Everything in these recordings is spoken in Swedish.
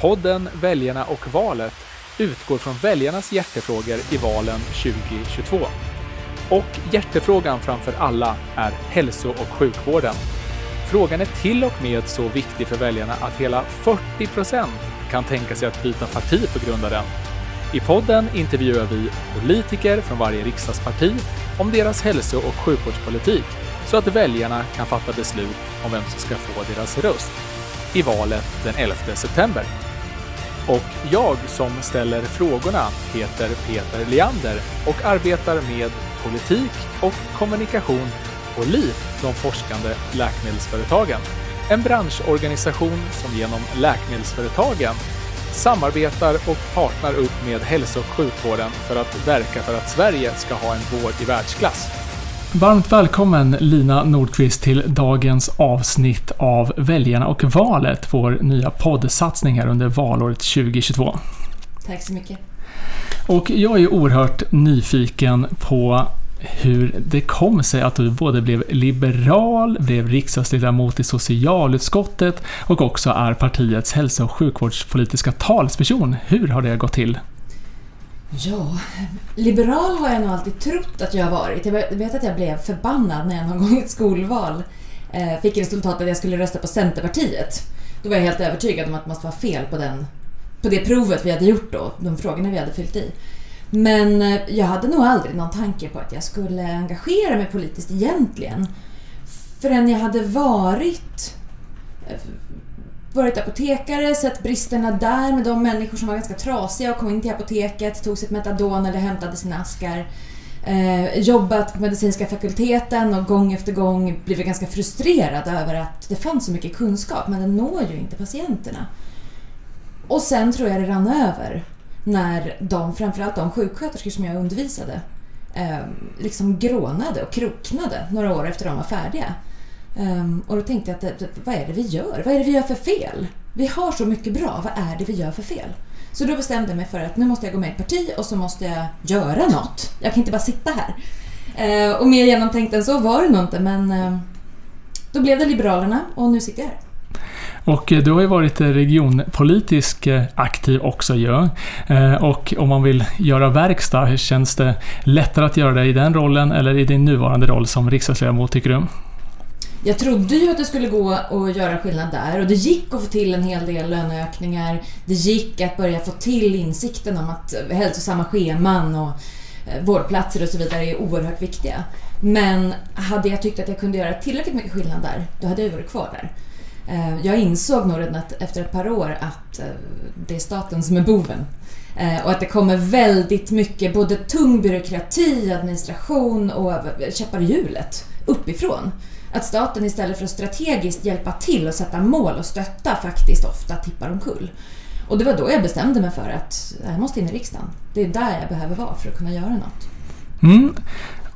Podden Väljarna och valet utgår från väljarnas hjärtefrågor i valen 2022. Och hjärtefrågan framför alla är hälso och sjukvården. Frågan är till och med så viktig för väljarna att hela 40 procent kan tänka sig att byta parti på grund av den. I podden intervjuar vi politiker från varje riksdagsparti om deras hälso och sjukvårdspolitik så att väljarna kan fatta beslut om vem som ska få deras röst i valet den 11 september. Och jag som ställer frågorna heter Peter Leander och arbetar med politik och kommunikation på LIF, de forskande läkemedelsföretagen. En branschorganisation som genom läkemedelsföretagen samarbetar och partner upp med hälso och sjukvården för att verka för att Sverige ska ha en vård i världsklass. Varmt välkommen Lina Nordqvist till dagens avsnitt av Väljarna och valet, vår nya poddsatsning här under valåret 2022. Tack så mycket. Och jag är oerhört nyfiken på hur det kom sig att du både blev liberal, blev riksdagsledamot i socialutskottet och också är partiets hälso och sjukvårdspolitiska talsperson. Hur har det gått till? Ja, liberal har jag nog alltid trott att jag har varit. Jag vet att jag blev förbannad när jag någon gång i ett skolval eh, fick resultatet att jag skulle rösta på Centerpartiet. Då var jag helt övertygad om att det måste vara fel på, den, på det provet vi hade gjort då, de frågorna vi hade fyllt i. Men eh, jag hade nog aldrig någon tanke på att jag skulle engagera mig politiskt egentligen. Förrän jag hade varit varit apotekare, sett bristerna där med de människor som var ganska trasiga och kom in till apoteket, tog sitt metadon eller hämtade sina askar. Eh, jobbat på medicinska fakulteten och gång efter gång blivit ganska frustrerad över att det fanns så mycket kunskap men den når ju inte patienterna. Och sen tror jag det rann över när de, framförallt de sjuksköterskor som jag undervisade, eh, liksom grånade och kroknade några år efter de var färdiga. Um, och då tänkte jag att vad är det vi gör? Vad är det vi gör för fel? Vi har så mycket bra, vad är det vi gör för fel? Så då bestämde jag mig för att nu måste jag gå med i ett parti och så måste jag göra något. Jag kan inte bara sitta här. Uh, och mer genomtänkt än så var det nog inte men uh, då blev det Liberalerna och nu sitter jag här. Och eh, du har ju varit eh, regionpolitisk eh, aktiv också ju. Och om man vill göra verkstad, känns det lättare att göra det i den rollen eller i din nuvarande roll som riksdagsledamot tycker du? Jag trodde ju att det skulle gå att göra skillnad där och det gick att få till en hel del löneökningar. Det gick att börja få till insikten om att eh, hälsosamma scheman och eh, vårdplatser och så vidare är oerhört viktiga. Men hade jag tyckt att jag kunde göra tillräckligt mycket skillnad där, då hade jag varit kvar där. Eh, jag insåg nog redan efter ett par år att det är staten som är boven. Och att det kommer väldigt mycket både tung byråkrati, administration och käppar i hjulet uppifrån. Att staten istället för att strategiskt hjälpa till och sätta mål och stötta faktiskt ofta tippar omkull. Och det var då jag bestämde mig för att jag måste in i riksdagen. Det är där jag behöver vara för att kunna göra något. Mm.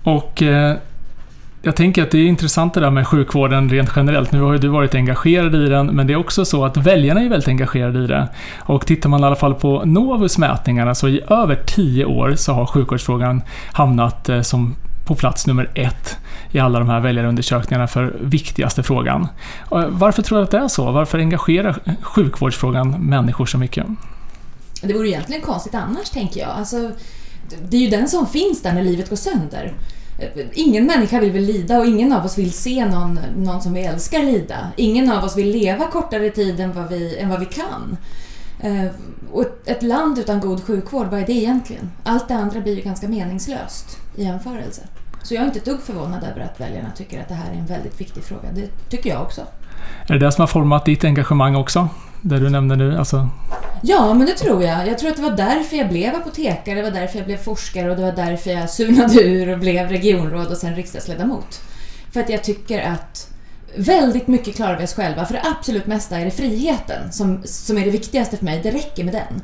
Och eh, jag tänker att det är intressant det där med sjukvården rent generellt. Nu har ju du varit engagerad i den, men det är också så att väljarna är väldigt engagerade i det. Och tittar man i alla fall på Novus mätningarna så i över tio år så har sjukvårdsfrågan hamnat eh, som på plats nummer ett i alla de här väljarundersökningarna för viktigaste frågan. Varför tror du att det är så? Varför engagerar sjukvårdsfrågan människor så mycket? Det vore egentligen konstigt annars, tänker jag. Alltså, det är ju den som finns där när livet går sönder. Ingen människa vill väl lida och ingen av oss vill se någon, någon som vi älskar lida. Ingen av oss vill leva kortare tid än vad vi, än vad vi kan. Eh, och ett land utan god sjukvård, vad är det egentligen? Allt det andra blir ju ganska meningslöst i jämförelse. Så jag är inte ett dugg förvånad över att väljarna tycker att det här är en väldigt viktig fråga. Det tycker jag också. Är det det som har format ditt engagemang också? Det du nämnde nu? Alltså... Ja, men det tror jag. Jag tror att det var därför jag blev apotekare, det var därför jag blev forskare och det var därför jag surnade ur och blev regionråd och sen riksdagsledamot. För att jag tycker att väldigt mycket klarar vi oss själva. För det absolut mesta är det friheten som, som är det viktigaste för mig. Det räcker med den.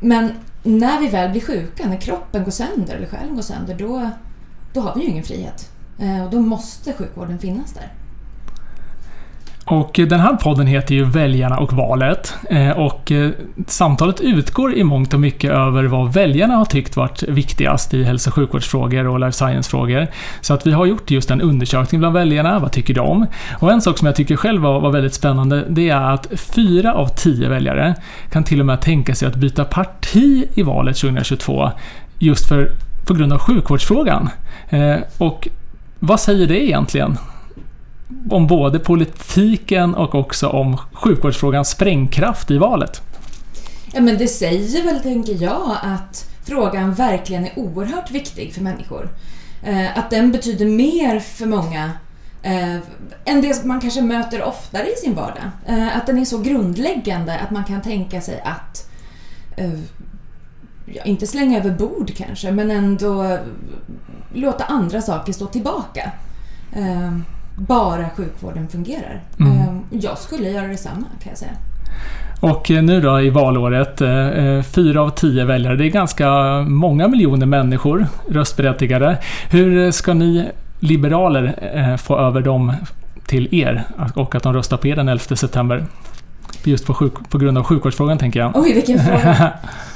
Men när vi väl blir sjuka, när kroppen går sönder eller själen går sönder, då, då har vi ju ingen frihet. Eh, och då måste sjukvården finnas där. Och eh, den här podden heter ju Väljarna och valet. Eh, och samtalet utgår i mångt och mycket över vad väljarna har tyckt varit viktigast i hälso och sjukvårdsfrågor och life science-frågor. Så att vi har gjort just en undersökning bland väljarna. Vad tycker de? Och en sak som jag tycker själv var, var väldigt spännande, det är att fyra av tio väljare kan till och med tänka sig att byta parti i valet 2022 just för, på grund av sjukvårdsfrågan. Eh, och vad säger det egentligen? om både politiken och också om sjukvårdsfrågans sprängkraft i valet. Ja, men det säger väl, tänker jag, att frågan verkligen är oerhört viktig för människor. Eh, att den betyder mer för många eh, än det man kanske möter oftare i sin vardag. Att den är så grundläggande att man kan tänka sig att ja, inte slänga över bord kanske, men ändå låta andra saker stå tillbaka. Eh, bara sjukvården fungerar. Mm. Ehm, jag skulle göra detsamma kan jag säga. Och eh, nu då i valåret, eh, eh, fyra av tio väljare, det är ganska många miljoner människor röstberättigade. Hur ska ni liberaler få över dem till er och att de röstar på er den 11 september? Just på, sjuk, på grund av sjukvårdsfrågan tänker jag. Oj, vilken fråga!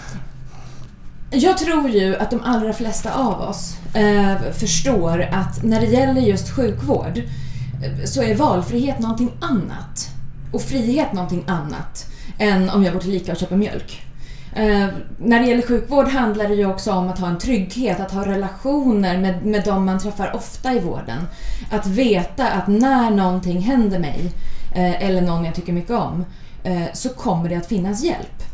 Jag tror ju att de allra flesta av oss eh, förstår att när det gäller just sjukvård eh, så är valfrihet någonting annat. Och frihet någonting annat än om jag går till Ica och köper mjölk. Eh, när det gäller sjukvård handlar det ju också om att ha en trygghet, att ha relationer med, med de man träffar ofta i vården. Att veta att när någonting händer mig, eh, eller någon jag tycker mycket om, eh, så kommer det att finnas hjälp.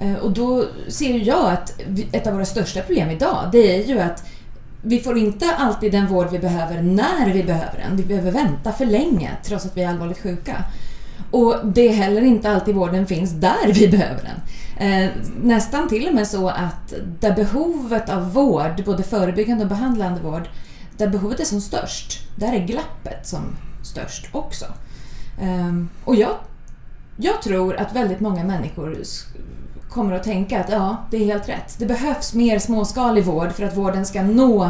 Eh, och då ser jag att ett av våra största problem idag, det är ju att vi får inte alltid den vård vi behöver när vi behöver den. Vi behöver vänta för länge trots att vi är allvarligt sjuka. Och det är heller inte alltid vården finns där vi behöver den. Eh, nästan till och med så att där behovet av vård, både förebyggande och behandlande vård, där behovet är som störst, där är glappet som störst också. Eh, och jag, jag tror att väldigt många människor kommer att tänka att ja, det är helt rätt. Det behövs mer småskalig vård för att vården ska nå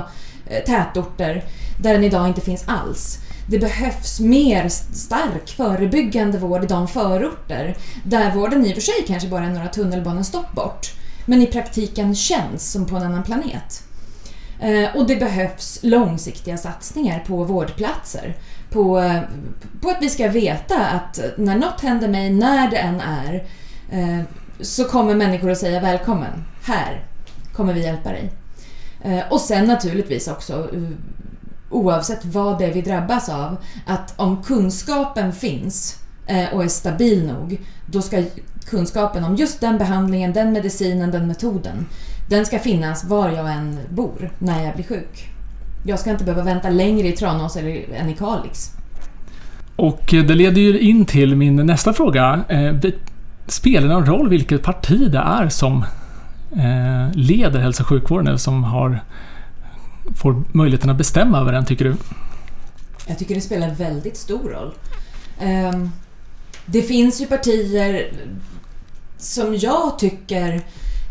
eh, tätorter där den idag inte finns alls. Det behövs mer stark förebyggande vård i de förorter där vården i och för sig kanske bara är några tunnelbanestopp bort men i praktiken känns som på en annan planet. Eh, och det behövs långsiktiga satsningar på vårdplatser. På, eh, på att vi ska veta att när något händer mig, när det än är, så kommer människor att säga välkommen, här kommer vi hjälpa dig. Eh, och sen naturligtvis också eh, oavsett vad det är vi drabbas av, att om kunskapen finns eh, och är stabil nog, då ska kunskapen om just den behandlingen, den medicinen, den metoden, den ska finnas var jag än bor när jag blir sjuk. Jag ska inte behöva vänta längre i Tranås än i Kalix. Och det leder ju in till min nästa fråga. Spelar det någon roll vilket parti det är som eh, leder hälso och sjukvården eller som har, får möjligheten att bestämma över den, tycker du? Jag tycker det spelar väldigt stor roll. Ehm, det finns ju partier som jag tycker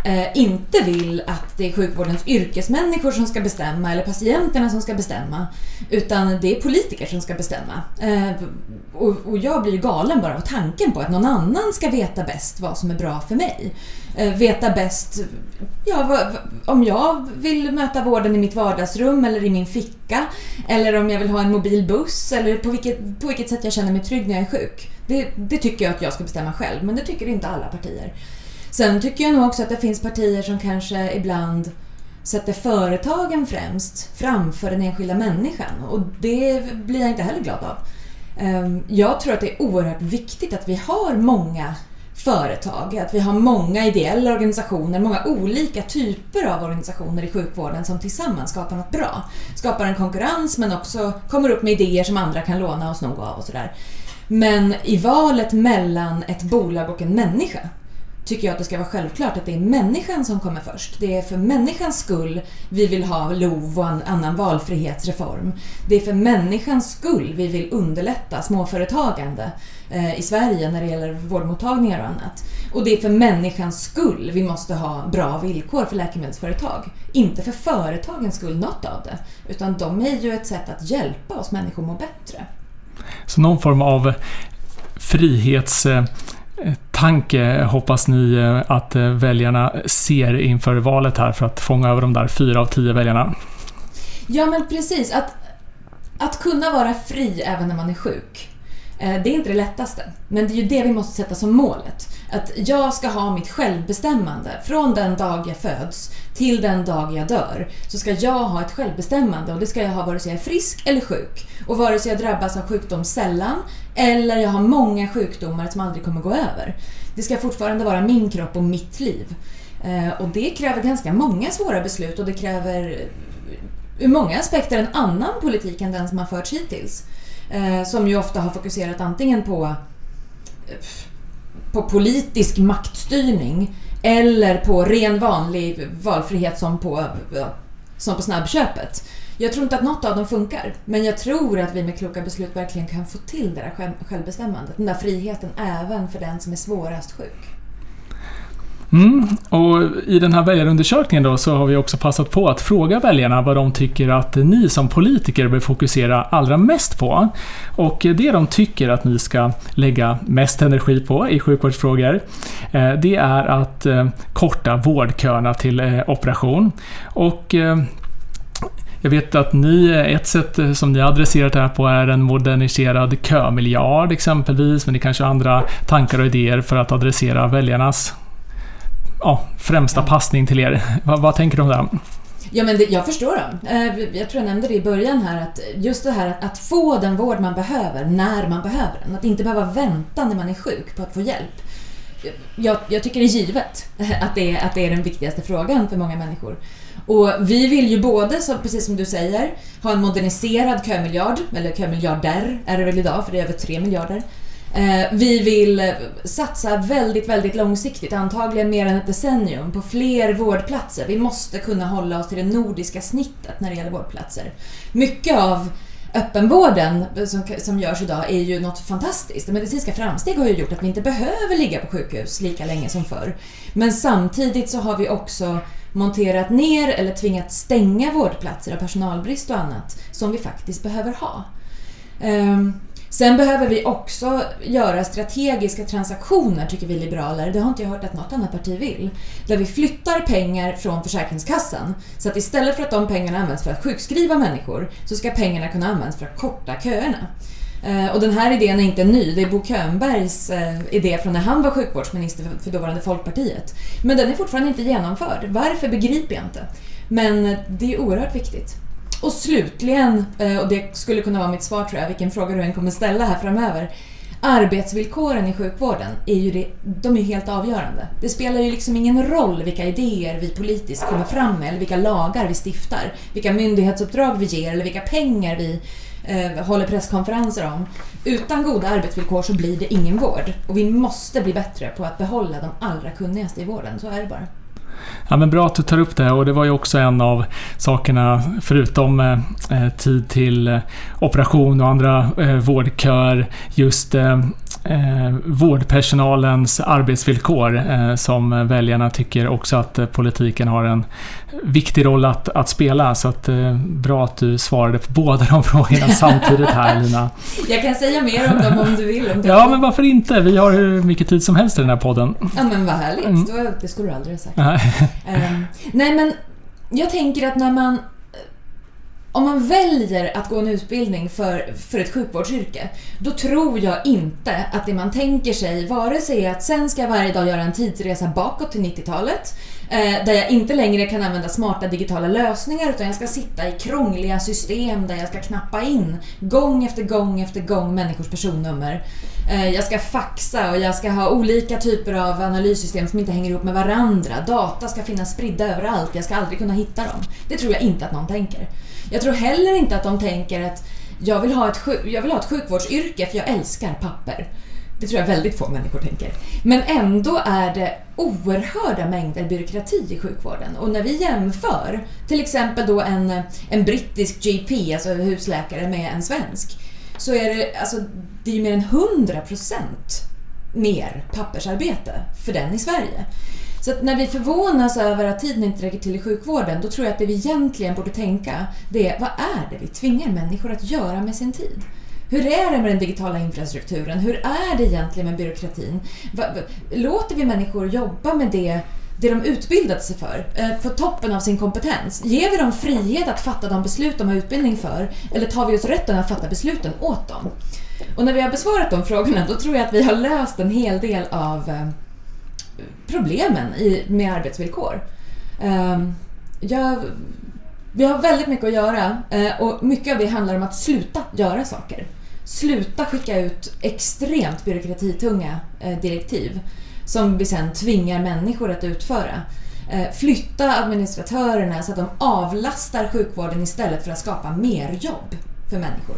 eh, inte vill att det är sjukvårdens yrkesmänniskor som ska bestämma eller patienterna som ska bestämma. Utan det är politiker som ska bestämma. Eh, och, och, jag blir galen bara av tanken på att någon annan ska veta bäst vad som är bra för mig. Eh, veta bäst ja, vad, om jag vill möta vården i mitt vardagsrum eller i min ficka. Eller om jag vill ha en mobil buss eller på vilket, på vilket sätt jag känner mig trygg när jag är sjuk. Det, det tycker jag att jag ska bestämma själv, men det tycker inte alla partier. Sen tycker jag nog också att det finns partier som kanske ibland sätter företagen främst framför den enskilda människan och det blir jag inte heller glad av. Ehm, jag tror att det är oerhört viktigt att vi har många företag, att vi har många ideella organisationer, många olika typer av organisationer i sjukvården som tillsammans skapar något bra. Skapar en konkurrens men också kommer upp med idéer som andra kan låna och sno av och sådär. Men i valet mellan ett bolag och en människa tycker jag att det ska vara självklart att det är människan som kommer först. Det är för människans skull vi vill ha LOV och en annan valfrihetsreform. Det är för människans skull vi vill underlätta småföretagande eh, i Sverige när det gäller vårdmottagningar och annat. Och det är för människans skull vi måste ha bra villkor för läkemedelsföretag. Inte för företagens skull, något av det. Utan de är ju ett sätt att hjälpa oss människor att må bättre. Så någon form av frihets... Eh, tanke hoppas ni eh, att eh, väljarna ser inför valet här för att fånga över de där fyra av tio väljarna? Ja, men precis. Att, att kunna vara fri även när man är sjuk. Eh, det är inte det lättaste, men det är ju det vi måste sätta som målet. Att jag ska ha mitt självbestämmande från den dag jag föds till den dag jag dör. Så ska jag ha ett självbestämmande och det ska jag ha vare sig jag är frisk eller sjuk. Och vare sig jag drabbas av sjukdom sällan eller jag har många sjukdomar som aldrig kommer gå över. Det ska fortfarande vara min kropp och mitt liv. Eh, och det kräver ganska många svåra beslut och det kräver ur många aspekter en annan politik än den som har förts hittills. Eh, som ju ofta har fokuserat antingen på eh, på politisk maktstyrning eller på ren vanlig valfrihet som på, som på snabbköpet. Jag tror inte att något av dem funkar, men jag tror att vi med kloka beslut verkligen kan få till det där självbestämmandet, den där friheten även för den som är svårast sjuk. Mm, och I den här väljarundersökningen då så har vi också passat på att fråga väljarna vad de tycker att ni som politiker bör fokusera allra mest på. Och det de tycker att ni ska lägga mest energi på i sjukvårdsfrågor, eh, det är att eh, korta vårdköerna till eh, operation. Och jag vet att ni, ett sätt som ni har adresserat det här på är en moderniserad kömiljard exempelvis, men det kanske har andra tankar och idéer för att adressera väljarnas ja, främsta passning till er. vad, vad tänker du om det? Ja, men det, jag förstår dem. Eh, jag tror jag nämnde det i början här, att just det här att, få den vård man behöver när man behöver den. Att inte behöva vänta när man är sjuk på att få hjälp. Jag, jag tycker det är givet att det, att det är den viktigaste frågan för många människor. Och vi vill ju både, så, precis som du säger, ha en moderniserad kömiljard, eller kömiljarder är det väl idag, för det är över 3 miljarder. Eh, vi vill satsa väldigt, väldigt långsiktigt, antagligen mer än ett decennium, på fler vårdplatser. Vi måste kunna hålla oss till det nordiska snittet när det gäller vårdplatser. Mycket av öppenvården som, som görs idag är ju något fantastiskt. Medicinska framsteg har ju gjort att vi inte behöver ligga på sjukhus lika länge som förr. Men samtidigt så har vi också monterat ner eller tvingat stänga vårdplatser av personalbrist och annat som vi faktiskt behöver ha. Um, Sen behöver vi också göra strategiska transaktioner, tycker vi liberaler. Det har inte jag hört att något annat parti vill. Där vi flyttar pengar från Försäkringskassan. Så att istället för att de pengarna används för att sjukskriva människor så ska pengarna kunna användas för att korta köerna. Eh, och den här idén är inte ny. Det är Bo Könbergs eh, idé från när han var sjukvårdsminister för dåvarande Folkpartiet. Men den är fortfarande inte genomförd. Varför begriper jag inte. Men eh, det är oerhört viktigt. Och slutligen, eh, och det skulle kunna vara mitt svar tror jag, vilken fråga du än kommer ställa här framöver. Arbetsvillkoren i sjukvården är ju det, de är helt avgörande. Det spelar ju liksom ingen roll vilka idéer vi politiskt kommer fram med eller vilka lagar vi stiftar, vilka myndighetsuppdrag vi ger eller vilka pengar vi eh, håller presskonferenser om. Utan goda arbetsvillkor så blir det ingen vård. Och vi måste bli bättre på att behålla de allra kunnigaste i vården, så är det bara. Ja, men bra att du tar upp det och det var ju också en av sakerna förutom eh, eh tid till eh, operation och andra eh, vårdköer. Just eh, eh, vårdpersonalens arbetsvillkor eh, som väljarna tycker också att politiken har en viktig roll att, att spela. Så att, eh, bra att du svarade på båda de frågorna samtidigt här Lina. Jag kan säga mer om dem om du vill. Om du ja, vill. men varför inte? Vi har hur mycket tid som helst i den här podden. Ja, men vad härligt. Mm. Det skulle du aldrig ha sagt. um, nej, men jag tänker att när man om man väljer att gå en utbildning för, för ett sjukvårdsyrke, då tror jag inte att det man tänker sig vare sig är att sen ska jag varje dag göra en tidsresa bakåt till 90-talet, eh, där jag inte längre kan använda smarta digitala lösningar, utan jag ska sitta i krångliga system där jag ska knappa in gång efter gång efter gång människors personnummer. Eh, jag ska faxa och jag ska ha olika typer av analyssystem som inte hänger ihop med varandra. Data ska finnas spridda överallt, jag ska aldrig kunna hitta dem. Det tror jag inte att någon tänker. Jag tror heller inte att de tänker att jag vill ha ett, jag vill ha ett sjukvårdsyrke för jag älskar papper. Det tror jag väldigt få människor tänker. Men ändå är det oerhörda mängder byråkrati i sjukvården. Och när vi jämför till exempel då en, en brittisk GP, alltså husläkare, med en svensk, så är det, alltså, det är ju mer än 100% mer pappersarbete för den i Sverige. Så att när vi förvånas över att tiden inte räcker till i sjukvården, då tror jag att det vi egentligen borde tänka, det är vad är det vi tvingar människor att göra med sin tid? Hur är det med den digitala infrastrukturen? Hur är det egentligen med byråkratin? Låter vi människor jobba med det det de utbildat sig för, för på toppen av sin kompetens. Ger vi dem frihet att fatta de beslut de har utbildning för eller tar vi oss rätten att fatta besluten åt dem? Och när vi har besvarat de frågorna då tror jag att vi har löst en hel del av eh, problemen problemen med arbetsvillkor. Ehm, jag, vi har väldigt mycket att göra eh, och mycket av det handlar om att sluta göra saker. Sluta skicka ut extremt byråkratitunga eh, direktiv som vi sen tvingar människor att utföra. Eh, flytta administratörerna så att de avlastar sjukvården istället för att skapa mer jobb för människor.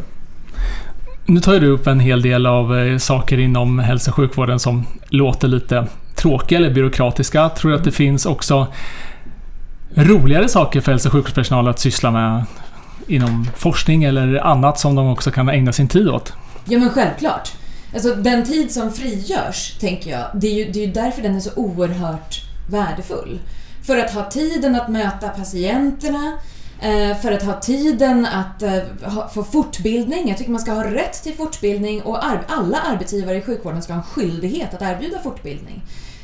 Nu tar du upp en hel del av eh, saker inom hälso och sjukvården som låter lite tråkiga eller byråkratiska. Tror du att det finns också roligare saker för hälso och sjukvårdspersonal att syssla med inom forskning eller annat som de också kan ägna sin tid åt? Ja men självklart. Alltså den tid som frigörs, tänker jag, det är ju, det är ju därför den är så oerhört värdefull. För att ha tiden att möta patienterna, Eh, för att ha tiden att eh, få fortbildning. Jag tycker man ska ha rätt till fortbildning och alla arbetsgivare i sjukvården ska ha en skyldighet att erbjuda fortbildning.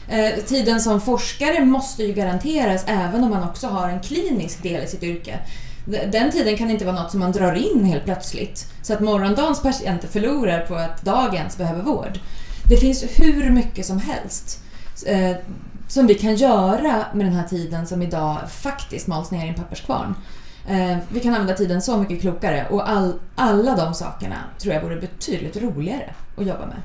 Eh, tiden som forskare måste ju garanteras även om man också har en klinisk del i sitt yrke. Den tiden kan inte vara något som man drar in helt plötsligt så att morgondagens patienter förlorar på att dagens behöver vård. Det finns hur mycket som helst som vi kan göra med den här tiden som idag faktiskt mals ner i en papperskvarn. Eh, vi kan använda tiden så mycket klokare och all, alla de sakerna tror jag vore betydligt roligare att jobba med.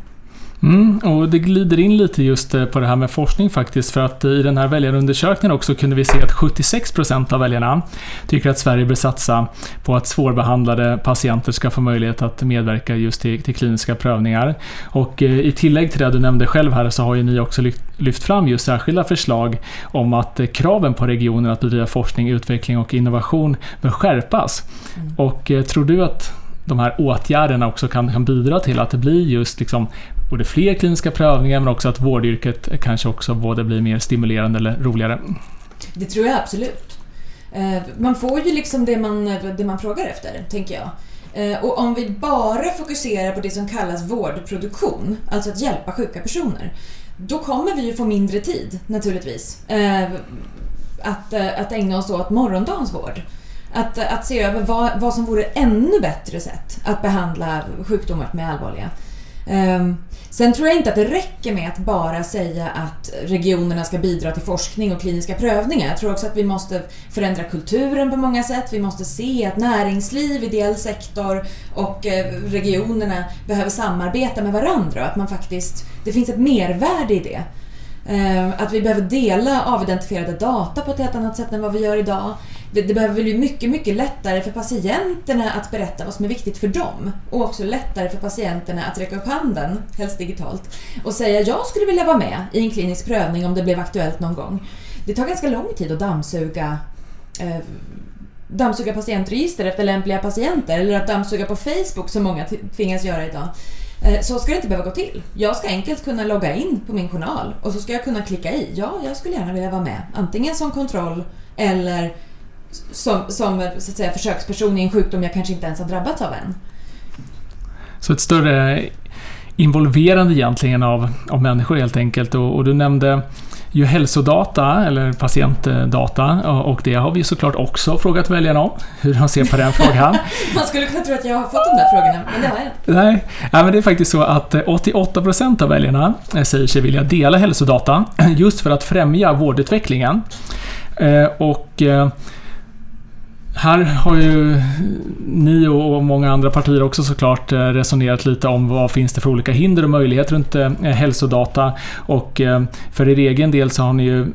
Mm, och det glider in lite just eh, på det här med forskning faktiskt. För att i den här väljarundersökningen också kunde vi se att 76% av väljarna tycker att Sverige bör satsa på att svårbehandlade patienter ska få möjlighet att medverka just till, till kliniska prövningar. Och eh, i tillägg till det du nämnde själv här så har ju ni också lyft, lyft fram just särskilda förslag om att eh, kraven på regioner att bedriva forskning, utveckling och innovation bör skärpas. Mm. Och tror du att de här åtgärderna också kan, kan bidra till att det blir just liksom både fler kliniska prövningar men också att vårdyrket kanske också både blir mer stimulerande eller roligare. Det tror jag absolut. Eh, man får ju liksom det man, det man frågar efter, tänker jag. Eh, och om vi bara fokuserar på det som kallas vårdproduktion, alltså att hjälpa sjuka personer, då kommer vi ju få mindre tid naturligtvis eh, att, att ägna oss åt morgondagens vård. Att, att se över vad, vad som vore ännu bättre sätt att behandla sjukdomar med allvarliga. Um, sen tror jag inte att det räcker med att bara säga att regionerna ska bidra till forskning och kliniska prövningar. Jag tror också att vi måste förändra kulturen på många sätt. Vi måste se att näringsliv, ideell sektor och eh, regionerna behöver samarbeta med varandra och att man faktiskt, det finns ett mervärde i det. Ehm, att vi behöver dela avidentifierade data på ett helt annat sätt än vad vi gör idag det, det behöver bli mycket, mycket lättare för patienterna att berätta vad som är viktigt för dem. Och också lättare för patienterna att räcka upp handen, helst digitalt, och säga jag skulle vilja vara med i en klinisk prövning om det blev aktuellt någon gång. Det tar ganska lång tid att dammsuga eh, dammsuga patientregister efter lämpliga patienter eller att dammsuga på Facebook som många tvingas göra idag. Eh, så ska det inte behöva gå till. Jag ska enkelt kunna logga in på min journal och så ska jag kunna klicka i. Ja, jag skulle gärna vilja vara med. Antingen som kontroll eller som, som eh, så att säga, försöksperson i en sjukdom jag kanske inte ens har drabbats av än. Så ett större involverande egentligen av, av människor helt enkelt. Och, och, du nämnde ju hälsodata, eller patientdata, och det har vi såklart också frågat väljarna om, hur de ser på den frågan. Man skulle kunna tro att jag har fått de där frågorna, men det har jag inte. Nej, ja, men det är faktiskt så att 88% av väljarna säger sig vilja dela hälsodata just för att främja vårdutvecklingen. Eh, och eh, här har ju ni och många andra partier också såklart eh, resonerat lite om vad finns det för olika hinder och möjligheter runt eh, hälsodata. Och eh, för er egen del så har ni ju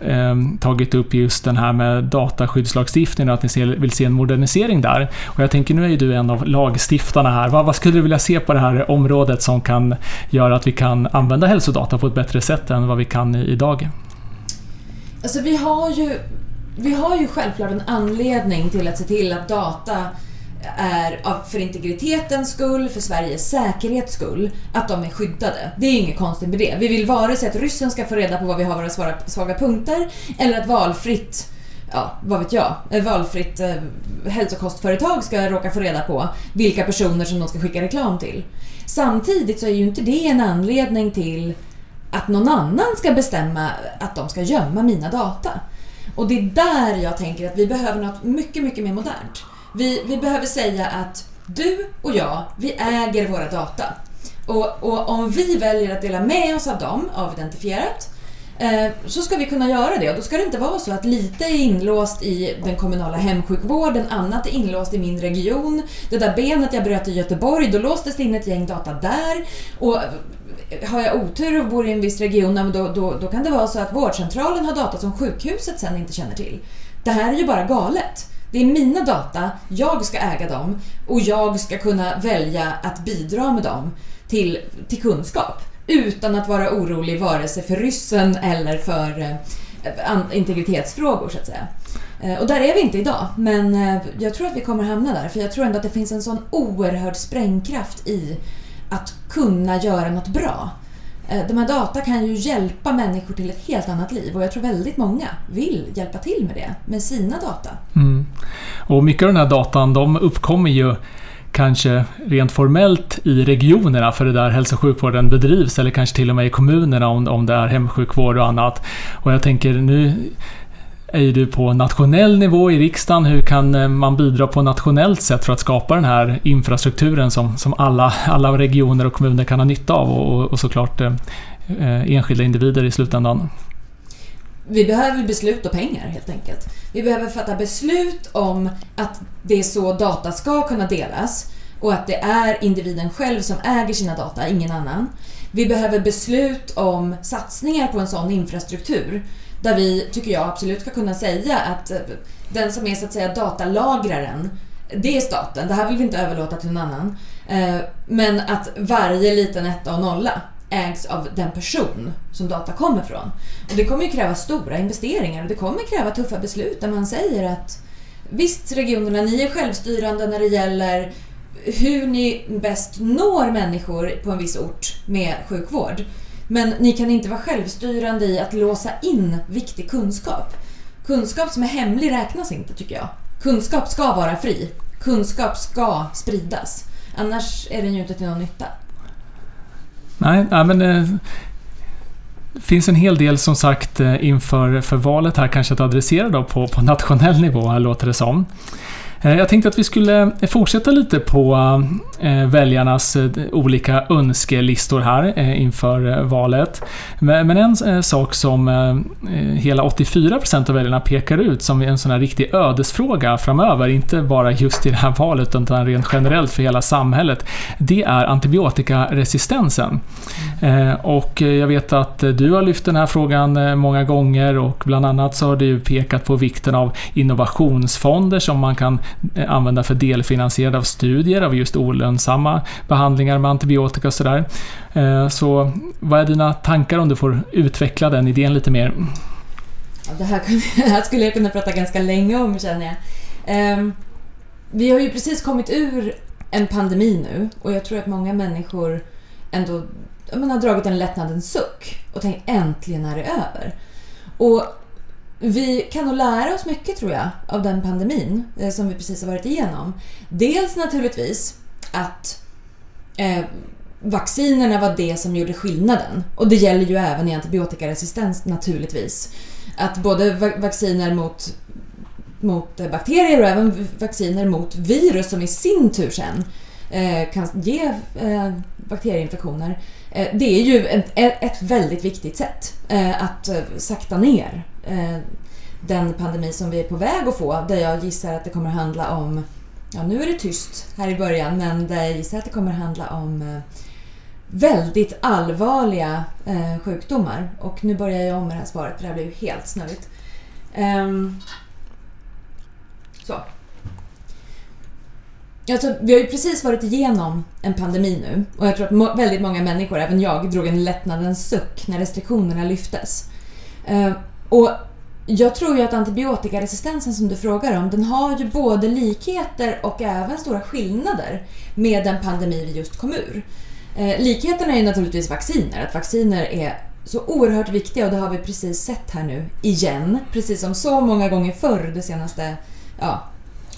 tagit upp just den här med dataskyddslagstiftningen och att ni vill se en modernisering där. Och jag tänker, nu är ju du en av lagstiftarna här. Vad skulle du vilja se på det här området som kan göra att vi kan använda hälsodata på ett bättre sätt än vad vi kan idag? Alltså vi har ju vi har ju självklart en anledning till att se till att data är för integritetens skull, för Sveriges säkerhets skull, att de är skyddade. Det är inget konstigt med det. Vi vill vare sig att ryssen ska få reda på vad vi har våra svaga punkter eller att valfritt ja, vad vet jag, eh, valfritt eh, hälsokostföretag ska råka få reda på vilka personer som de ska skicka reklam till. Samtidigt så är ju inte det en anledning till att någon annan ska bestämma att de ska gömma mina data. Och det är där jag tänker att vi behöver något mycket, mycket mer modernt. Vi, vi behöver säga att du och jag, vi äger våra data. Och, och om vi väljer att dela med oss av dem, avidentifierat, eh, så ska vi kunna göra det. Och då ska det inte vara så att lite är inlåst i den kommunala hemsjukvården, annat är inlåst i min region. Det där benet jag bröt i Göteborg, då låstes det in ett gäng data där. Och har jag otur och bor i en viss region, då, då, då kan det vara så att vårdcentralen har data som sjukhuset sen inte känner till. Det här är ju bara galet. Det är mina data, jag ska äga dem och jag ska kunna välja att bidra med dem till, till kunskap utan att vara orolig vare sig för ryssen eller för eh, integritetsfrågor så att säga. Eh, och där är vi inte idag, men eh, jag tror att vi kommer hamna där för jag tror ändå att det finns en sån oerhörd sprängkraft i att kunna göra något bra. Eh, de här data kan ju hjälpa människor till ett helt annat liv och jag tror väldigt många vill hjälpa till med det, med sina data. Mm. Och mycket av den här datan de uppkommer ju kanske rent formellt i regionerna för det där hälso och sjukvården bedrivs eller kanske till och med i kommunerna om, om det är hemsjukvård och annat. Och jag tänker nu är du på nationell nivå i riksdagen. Hur kan eh, man bidra på nationellt sätt för att skapa den här infrastrukturen som, som alla, alla regioner och kommuner kan ha nytta av och, och såklart eh, eh, enskilda individer i slutändan? Vi behöver beslut och pengar helt enkelt. Vi behöver fatta beslut om att det är så data ska kunna delas och att det är individen själv som äger sina data, ingen annan. Vi behöver beslut om satsningar på en sån infrastruktur där vi, tycker jag, absolut ska kunna säga att eh, den som är så att säga datalagraren, det är staten. Det här vill vi inte överlåta till någon annan. Eh, men att varje liten etta och nolla ägs av den person som data kommer från. Och det kommer ju kräva stora investeringar och det kommer kräva tuffa beslut där man säger att visst regionerna, ni är självstyrande när det gäller hur ni bäst når människor på en viss ort med sjukvård. Men ni kan inte vara självstyrande i att låsa in viktig kunskap. Kunskap som är hemlig räknas inte tycker jag. Kunskap ska vara fri. Kunskap ska spridas. Annars är den ju inte till någon nytta. Nej, nej men det finns en hel del som sagt eh, inför för valet här kanske att adressera då på, på nationell nivå här låter det som. Eh, jag tänkte att vi skulle fortsätta lite på eh, väljarnas eh, olika önskelistor här inför valet. Men en sak som hela 84% av väljarna pekar ut som en sån här riktig ödesfråga framöver, inte bara just i det här valet utan rent generellt för hela samhället, det är antibiotikaresistensen. Och jag vet att du har lyft den här frågan många gånger och bland annat så har du pekat på vikten av innovationsfonder som man kan använda för delfinansierade av studier av just olönsamma behandlingar med antibiotika och sådär. Eh, så vad är dina tankar om du får utveckla den idén lite mer? det, här, det här skulle jag kunna prata ganska länge om känner jag. Ehm, vi har ju precis kommit ur en pandemi nu och jag tror att många människor ändå man har dragit en lättnadens suck och tänkt äntligen är det över. Och vi kan nog lära oss mycket tror jag av den pandemin eh, som vi precis har varit igenom. Dels naturligtvis att eh, vaccinerna var det som gjorde skillnaden. Och det gäller ju även i antibiotikaresistens naturligtvis. Att både vacciner mot, mot eh, bakterier och även vacciner mot virus som i sin tur sen eh, kan ge eh, bakterieinfektioner. Eh, det är ju ett, ett väldigt viktigt sätt eh, att eh, sakta ner Eh, den pandemi som vi är på väg att få, där jag gissar att det kommer handla om, ja nu är det tyst här i början, men där jag gissar att det kommer handla om eh, väldigt allvarliga eh, sjukdomar. Och nu börjar jag om med det här svaret, för det här blir ju helt snurrigt. Ehm, så. Alltså, vi har ju precis varit igenom en pandemi nu och jag tror att väldigt många människor, även jag, drog en lättnadens suck när restriktionerna lyftes. Ehm, och jag tror ju att antibiotikaresistensen som du frågar om, den har ju både likheter och även stora skillnader med den pandemi vi just kom ur. Eh, likheterna är naturligtvis vacciner, att vacciner är så oerhört viktiga och det har vi precis sett här nu igen. Precis som så många gånger förr det senaste ja,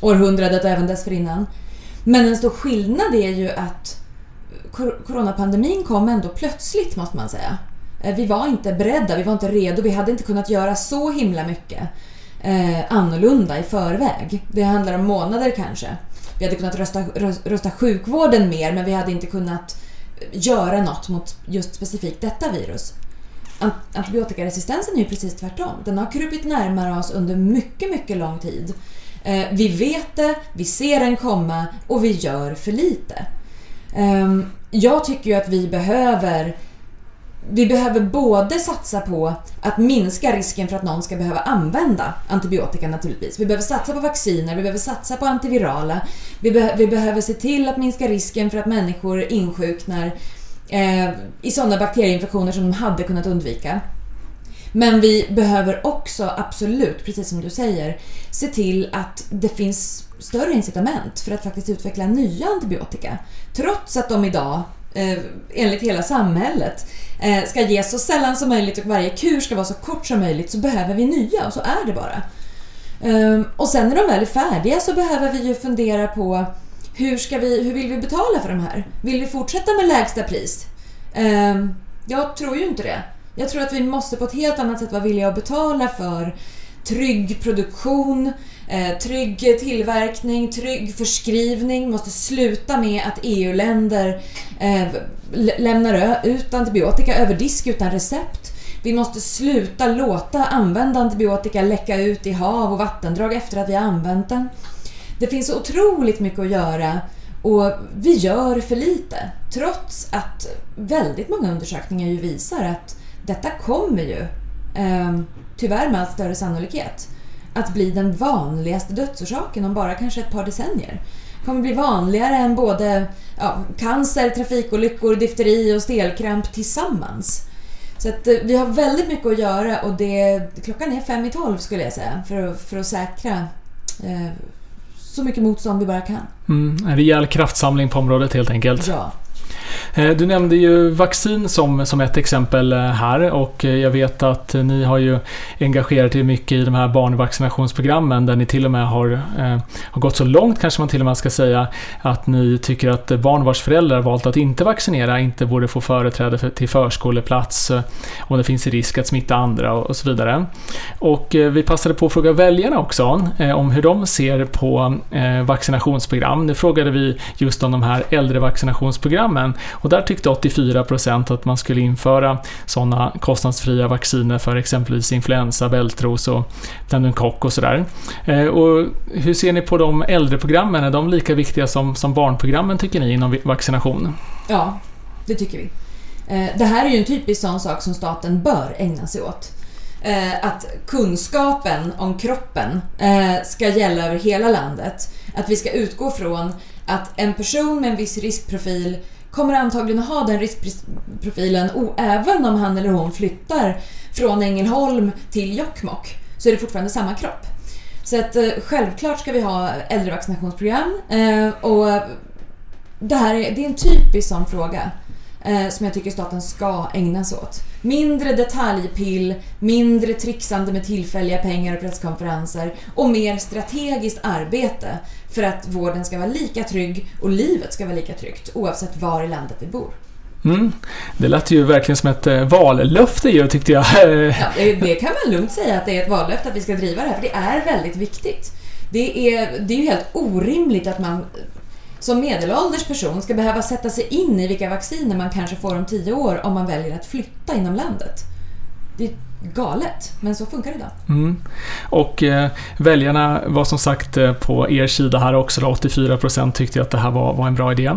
århundradet och även dessförinnan. Men en stor skillnad är ju att coronapandemin kom ändå plötsligt måste man säga. Eh, vi var inte beredda, vi var inte redo, vi hade inte kunnat göra så himla mycket eh, annorlunda i förväg. Det handlar om månader kanske. Vi hade kunnat rösta, rösta sjukvården mer men vi hade inte kunnat göra något mot just specifikt detta virus. Antibiotikaresistensen är ju precis tvärtom. Den har krupit närmare oss under mycket, mycket lång tid. Eh, vi vet det, vi ser den komma och vi gör för lite. Ehm, jag tycker ju att vi behöver vi behöver både satsa på att minska risken för att någon ska behöva använda antibiotika naturligtvis. Vi behöver satsa på vacciner, vi behöver satsa på antivirala. Vi, be vi behöver se till att minska risken för att människor insjuknar eh, i sådana bakterieinfektioner som de hade kunnat undvika. Men vi behöver också absolut, precis som du säger, se till att det finns större incitament för att faktiskt utveckla nya antibiotika. Trots att de idag, eh, enligt hela samhället, eh, ska ges så sällan som möjligt och varje kur ska vara så kort som möjligt så behöver vi nya och så är det bara. Um, och sen när de väl är färdiga så behöver vi ju fundera på hur, ska vi, hur vill vi betala för de här? Vill vi fortsätta med lägsta pris? Um, jag tror ju inte det. Jag tror att vi måste på ett helt annat sätt vara villiga att betala för trygg produktion, eh, trygg tillverkning, trygg förskrivning. måste sluta med att EU-länder eh, lämnar ut antibiotika över disk utan recept. Vi måste sluta låta använda antibiotika läcka ut i hav och vattendrag efter att vi har använt den. Det finns så otroligt mycket att göra och vi gör för lite. Trots att väldigt många undersökningar ju visar att detta kommer ju, eh, tyvärr med allt större sannolikhet, att bli den vanligaste dödsorsaken om bara kanske ett par decennier. Det kommer bli vanligare än både ja, cancer, trafikolyckor, difteri och stelkramp tillsammans. Så att, eh, vi har väldigt mycket att göra och det, klockan är fem i tolv skulle jag säga för att, för att säkra eh, så mycket motstånd vi bara kan. Mm, en rejäl kraftsamling på området helt enkelt. Ja. Eh, du nämnde ju vaccin som, som ett exempel eh, här och eh, jag vet att ni har ju engagerat er mycket i de här barnvaccinationsprogrammen där ni till och med har, har gått så långt kanske man till och med ska säga att ni tycker att barn vars föräldrar valt att inte vaccinera inte borde få företräde för, till förskoleplats om det finns risk att smitta andra och, och så vidare. Och vi passade på att fråga väljarna också om hur de ser på vaccinationsprogram. Nu frågade vi just om de här äldrevaccinationsprogrammen och där tyckte 84% att man skulle införa sådana kostnadsfria vacciner för exempelvis influensa, bältros och pneumokock och sådär. Eh, och hur ser ni på de äldre programmen? Är de lika viktiga som, som barnprogrammen tycker ni inom vaccination? Ja, det tycker vi. Eh, det här är ju en typisk sån sak som staten bör ägna sig åt. Eh, att kunskapen om kroppen ska gälla över hela landet. Att vi ska utgå från att en person med en viss riskprofil kommer antagligen att ha den riskprofilen och även om han eller hon flyttar från Ängelholm till Jokkmokk så är det fortfarande samma kropp. Så att eh, självklart ska vi ha äldrevaccinationsprogram eh, och det här är, det är en typisk sån fråga eh, som jag tycker staten ska ägna sig åt. Mindre detaljpill, mindre trixande med tillfälliga pengar och presskonferenser och mer strategiskt arbete för att vården ska vara lika trygg och livet ska vara lika tryggt oavsett var i landet vi bor. Mm. Det lät ju verkligen som ett eh, vallöfte ju, tyckte jag. ja, det, det, kan man lugnt säga att det är ett vallöfte att vi ska driva det här, för det är väldigt viktigt. Det är, det är ju helt orimligt att man som medelålders person ska behöva sätta sig in i vilka vacciner man kanske får om tio år om man väljer att flytta inom landet. Det är galet, men så funkar det idag. Mm. Och eh, väljarna var som sagt eh, på er sida här också. 84% tyckte att det här var, var en bra idé.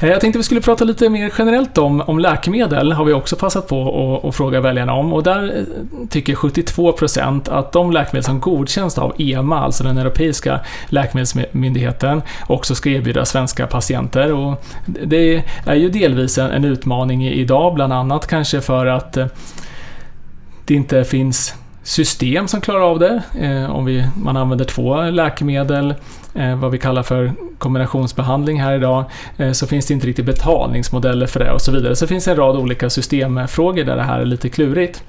Eh, jag tänkte vi skulle prata lite mer generellt om, om läkemedel. har vi också passat på att fråga väljarna om. Och där eh, tycker 72% att de läkemedel som godkänns av EMA, alltså den europeiska läkemedelsmyndigheten, också ska erbjuda svenska patienter. Och det är ju delvis en, en utmaning idag, bland annat kanske för att eh, det inte finns system som klarar av det. Eh, om vi, man använder två läkemedel, eh, vad vi kallar för kombinationsbehandling här idag, eh, så finns det inte riktigt betalningsmodeller för det och så vidare. Så finns det en rad olika systemfrågor där det här är lite klurigt.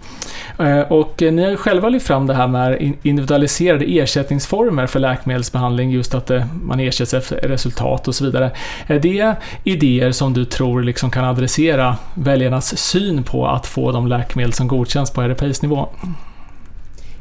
Och ni har ju själva lyft fram det här med individualiserade ersättningsformer för läkemedelsbehandling, just att man ersätts efter resultat och så vidare. Är det idéer som du tror liksom kan adressera väljarnas syn på att få de läkemedel som godkänns på europeisk nivå?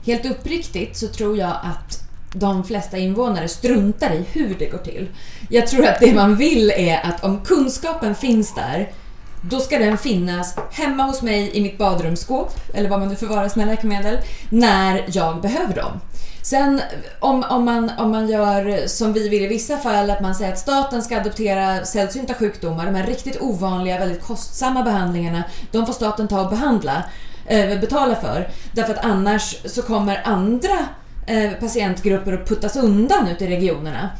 Helt uppriktigt så tror jag att de flesta invånare struntar i hur det går till. Jag tror att det man vill är att om kunskapen finns där då ska den finnas hemma hos mig i mitt badrumsskåp, eller var man nu förvarar sina läkemedel, när jag behöver dem. Sen om, om, man, om man gör som vi vill i vissa fall, att man säger att staten ska adoptera sällsynta sjukdomar, de här riktigt ovanliga, väldigt kostsamma behandlingarna, de får staten ta och behandla, eh, betala för. Därför att annars så kommer andra eh, patientgrupper att puttas undan ute i regionerna.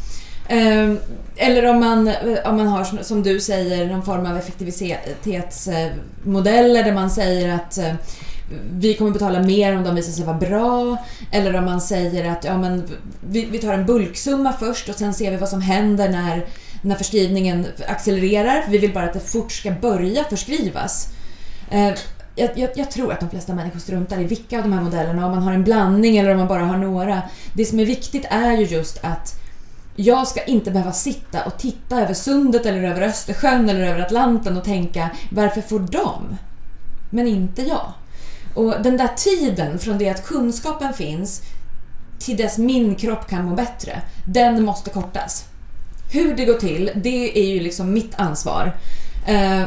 Ehm, eller om man, eh, om man har, som du säger, någon form av effektivitetsmodeller eh, där man säger att eh, vi kommer betala mer om de visar sig vara bra. Eller om man säger att ja, men vi, vi tar en bulksumma först och sen ser vi vad som händer när, när förskrivningen accelererar. Vi vill bara att det fort ska börja förskrivas. Jag, jag, jag, tror att de flesta människor struntar i vilka av de här modellerna, om man har en blandning eller om man bara har några. Det som är viktigt är ju just att jag ska inte behöva sitta och titta över sundet eller över Östersjön eller över Atlanten och tänka varför får de? Men inte jag. Och den där tiden från det att kunskapen finns till dess min kropp kan må bättre, den måste kortas. Hur det går till, det är ju liksom mitt ansvar. Eh,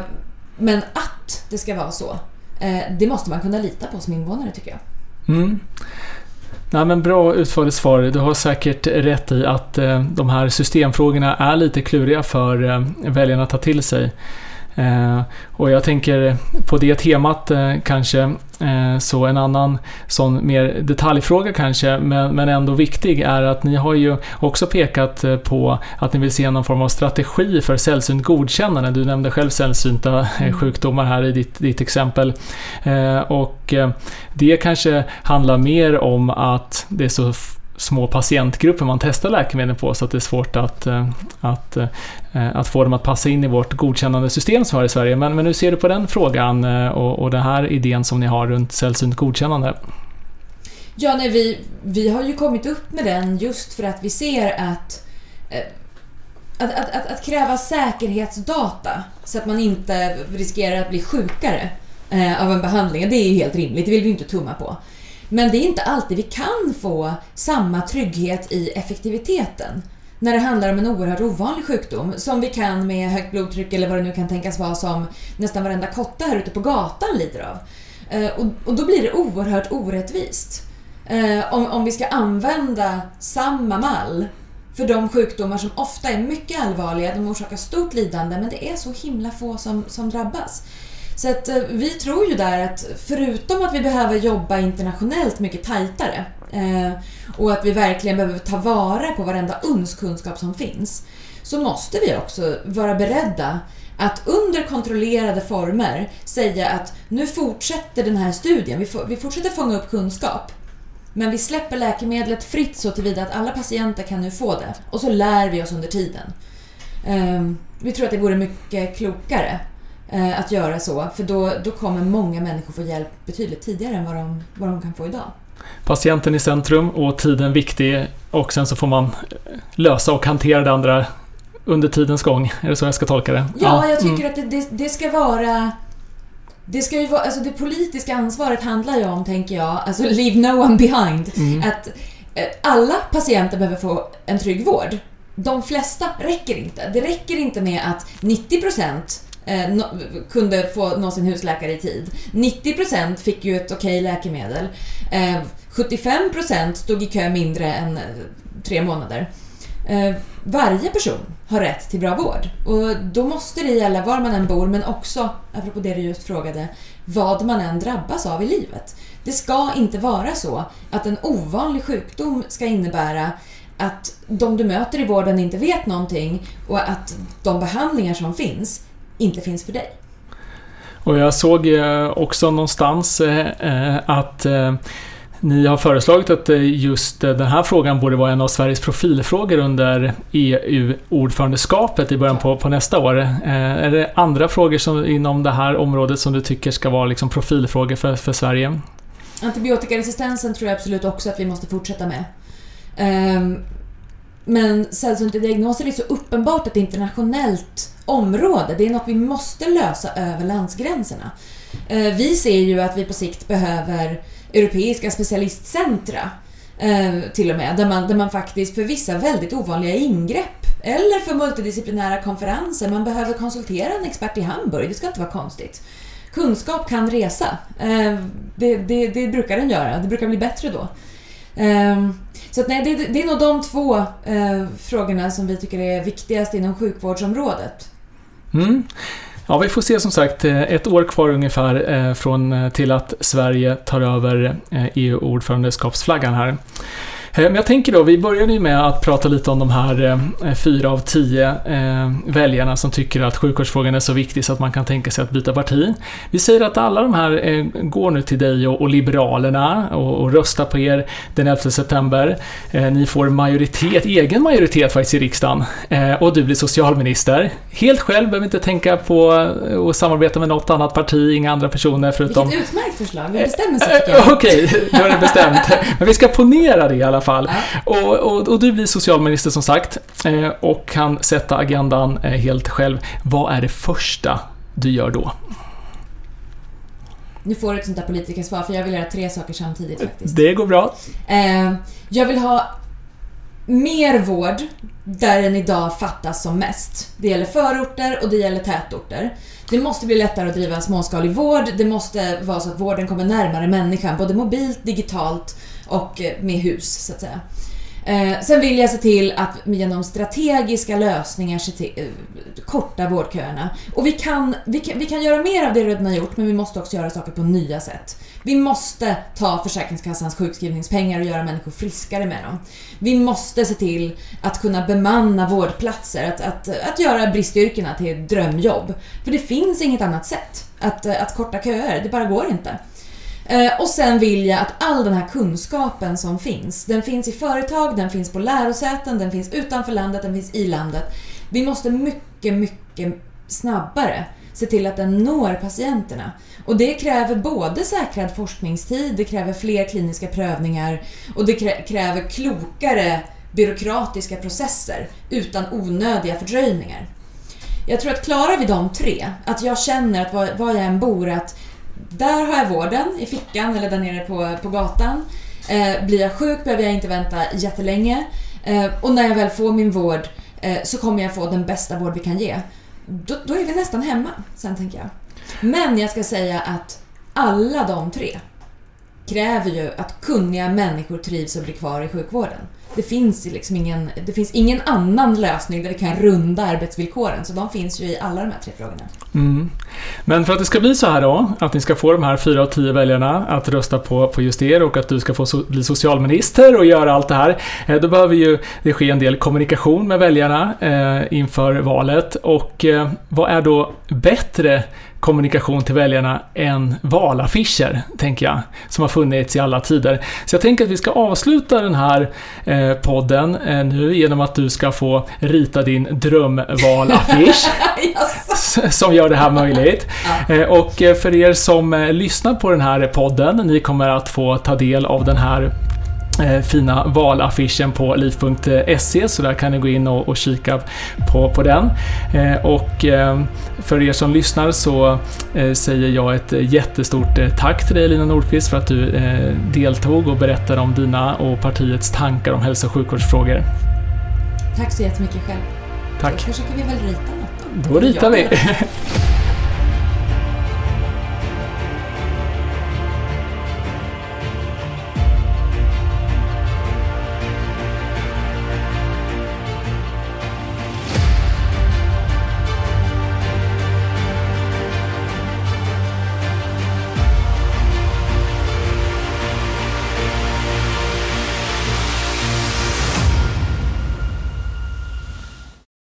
men att det ska vara så, Eh, det måste man kunna lita på som invånare tycker jag. Mm. Nej, men bra utförligt svar. Du har säkert rätt i att eh, de här systemfrågorna är lite kluriga för eh, väljarna att ta till sig. Eh, och jag tänker på det temat eh, kanske, eh, så en annan sån mer detaljfråga kanske, men, men ändå viktig, är att ni har ju också pekat på att ni vill se någon form av strategi för sällsynt godkännande. Du nämnde själv sällsynta mm. sjukdomar här i ditt, ditt exempel. Och det kanske handlar mer om att det är så små patientgrupper man testar läkemedel på så att det är svårt att, eh, att, eh, att få dem att passa in i vårt godkännande system som vi har i Sverige. Men, men hur ser du på den frågan eh, och, och den här idén som ni har runt sällsynt godkännande? Ja, nej, vi, vi har ju kommit upp med den just för att vi ser att att, att, att, att, kräva säkerhetsdata så att man inte riskerar att bli sjukare eh, av en behandling, det är ju helt rimligt, det vill vi inte tumma på. Men det är inte alltid vi kan få samma trygghet i effektiviteten när det handlar om en oerhört ovanlig sjukdom som vi kan med högt blodtryck eller vad det nu kan tänkas vara som nästan varenda kotte här ute på gatan lider av. Eh, och, då blir det oerhört orättvist. Eh, om, om vi ska använda samma mall för de sjukdomar som ofta är mycket allvarliga, de orsakar stort lidande men det är så himla få som, som drabbas. Så att eh, vi tror ju där att förutom att vi behöver jobba internationellt mycket tajtare eh, och att vi verkligen behöver ta vara på varenda uns kunskap som finns så måste vi också vara beredda att under kontrollerade former säga att nu fortsätter den här studien, vi, fortsätter fånga upp kunskap men vi släpper läkemedlet fritt så tillvida att alla patienter kan nu få det. Och så lär vi oss under tiden. Ehm, vi tror att det vore mycket klokare eh, att göra så. För då, då kommer många människor få hjälp betydligt tidigare än vad de, vad de kan få idag. Patienten i centrum och tiden viktig och sen så får man lösa och hantera det andra under tidens gång. Är det så jag ska tolka det? Ja, jag tycker mm. att det, det, det, ska vara... Det, ska ju vara, alltså det politiska ansvaret handlar ju om, tänker jag, alltså leave no one behind. Mm. Att eh, alla patienter behöver få en trygg vård. De flesta räcker inte. Det räcker inte med att 90 eh, no, kunde få nå sin husläkare i tid. 90% fick ju ett okej läkemedel. Eh, 75% stod i kö mindre än eh, tre månader. Eh, varje person har rätt till bra vård och då måste det gälla var man än bor men också, apropå det du just frågade, vad man än drabbas av i livet. Det ska inte vara så att en ovanlig sjukdom ska innebära att de du möter i vården inte vet någonting och att de behandlingar som finns inte finns för dig. Och jag såg också någonstans eh, att eh, Ni har föreslagit att eh, just den här frågan borde vara en av Sveriges profilfrågor under EU-ordförandeskapet i början på, på nästa år. Är det andra frågor som, inom det här området som du tycker ska vara liksom profilfrågor för, för Sverige? Antibiotikaresistensen tror jag absolut också att vi måste fortsätta med. Men sällsynta diagnoser är så uppenbart ett internationellt område. Det är något vi måste lösa över landsgränserna. Eh, vi ser ju att vi på sikt behöver europeiska specialistcentra eh, till och med, där man, där man faktiskt för vissa väldigt ovanliga ingrepp eller för multidisciplinära konferenser, man behöver konsultera en expert i Hamburg, det ska inte vara konstigt. Kunskap kan resa. Eh, det, det, det brukar den göra, det brukar bli bättre då. Så att, nej, det, det, är nog de två eh, frågorna som vi tycker är viktigast inom sjukvårdsområdet. Mm. Ja, vi får se som sagt eh, ett år kvar ungefär eh, från eh, till att Sverige tar över EU-ordförandeskapsflaggan här. Eh, men jag tänker då, vi började ju med att prata lite om de här eh, fyra av tio eh, väljarna som tycker att sjukvårdsfrågan är så viktig så att man kan tänka sig att byta parti. Vi säger att alla de här går nu till dig och Liberalerna och röstar på er den 11 september. Ni får majoritet, egen majoritet faktiskt i riksdagen och du blir socialminister. Helt själv, behöver inte tänka på att samarbeta med något annat parti, inga andra personer förutom... Vilket utmärkt förslag, vi bestämmer sig jag. Okej, då är det bestämt. Men vi ska ponera det i alla fall fall. Och, och, och, du blir socialminister som sagt eh, och kan sätta agendan eh, helt själv. Vad är det första du gör då? Nu får du ett sånt där politikersvar, för jag vill göra tre saker samtidigt faktiskt. Det går bra. Eh, jag vill ha mer vård där den idag fattas som mest. Det gäller förorter och det gäller tätorter. Det måste bli lättare att driva småskalig vård. Det måste vara så att vården kommer närmare människan, både mobilt, digitalt och eh, med hus så att säga. Eh, sen vill jag se till att genom strategiska lösningar se till, eh, korta vårdköerna. Och vi kan, vi, kan, vi kan göra mer av det vi redan har gjort, men vi måste också göra saker på nya sätt. Vi måste ta Försäkringskassans sjukskrivningspengar och göra människor friskare med dem. Vi måste se till att kunna bemanna vårdplatser, att, att, att göra bristyrkena till drömjobb. För det finns inget annat sätt att, att korta köer, det bara går inte. Eh, och sen vill jag att all den här kunskapen som finns, den finns i företag, den finns på lärosäten, den finns utanför landet, den finns i landet. Vi måste mycket, mycket snabbare se till att den når patienterna. Och det kräver både säkrad forskningstid, det kräver fler kliniska prövningar och det kräver klokare byråkratiska processer utan onödiga fördröjningar. Jag tror att klarar vi de tre, att jag känner att var, var jag än bor, att där har jag vården i fickan eller där nere på, på gatan. Eh, blir jag sjuk behöver jag inte vänta jättelänge. Eh, och när jag väl får min vård eh, så kommer jag få den bästa vård vi kan ge. Då, då är vi nästan hemma, sen tänker jag. Men jag ska säga att alla de tre kräver ju att kunniga människor trivs och blir kvar i sjukvården. Det finns, liksom ingen, det finns ingen annan lösning där vi kan runda arbetsvillkoren, så de finns ju i alla de här tre frågorna. Mm. Men för att det ska bli så här då, att ni ska få de här fyra av tio väljarna att rösta på, på just er och att du ska få so bli socialminister och göra allt det här, eh, då behöver ju det ske en del kommunikation med väljarna eh, inför valet. Och eh, vad är då bättre kommunikation till väljarna än valaffischer, tänker jag, som har funnits i alla tider. Så jag tänker att vi ska avsluta den här eh, podden eh, nu genom att du ska få rita din drömvalaffisch som gör det här möjligt. Eh, och eh, för er som eh, lyssnar på den här podden, ni kommer att få ta del av den här fina valaffischen på liv.se så där kan ni gå in och, och kika på, på den. Eh, och eh, för er som lyssnar så säger jag ett jättestort tack till dig Lina Nordqvist för att du deltog och berättade om dina och partiets tankar om hälso och sjukvårdsfrågor. Tack så jättemycket själv. Tack. Då försöker vi väl rita något då. Då ritar vi.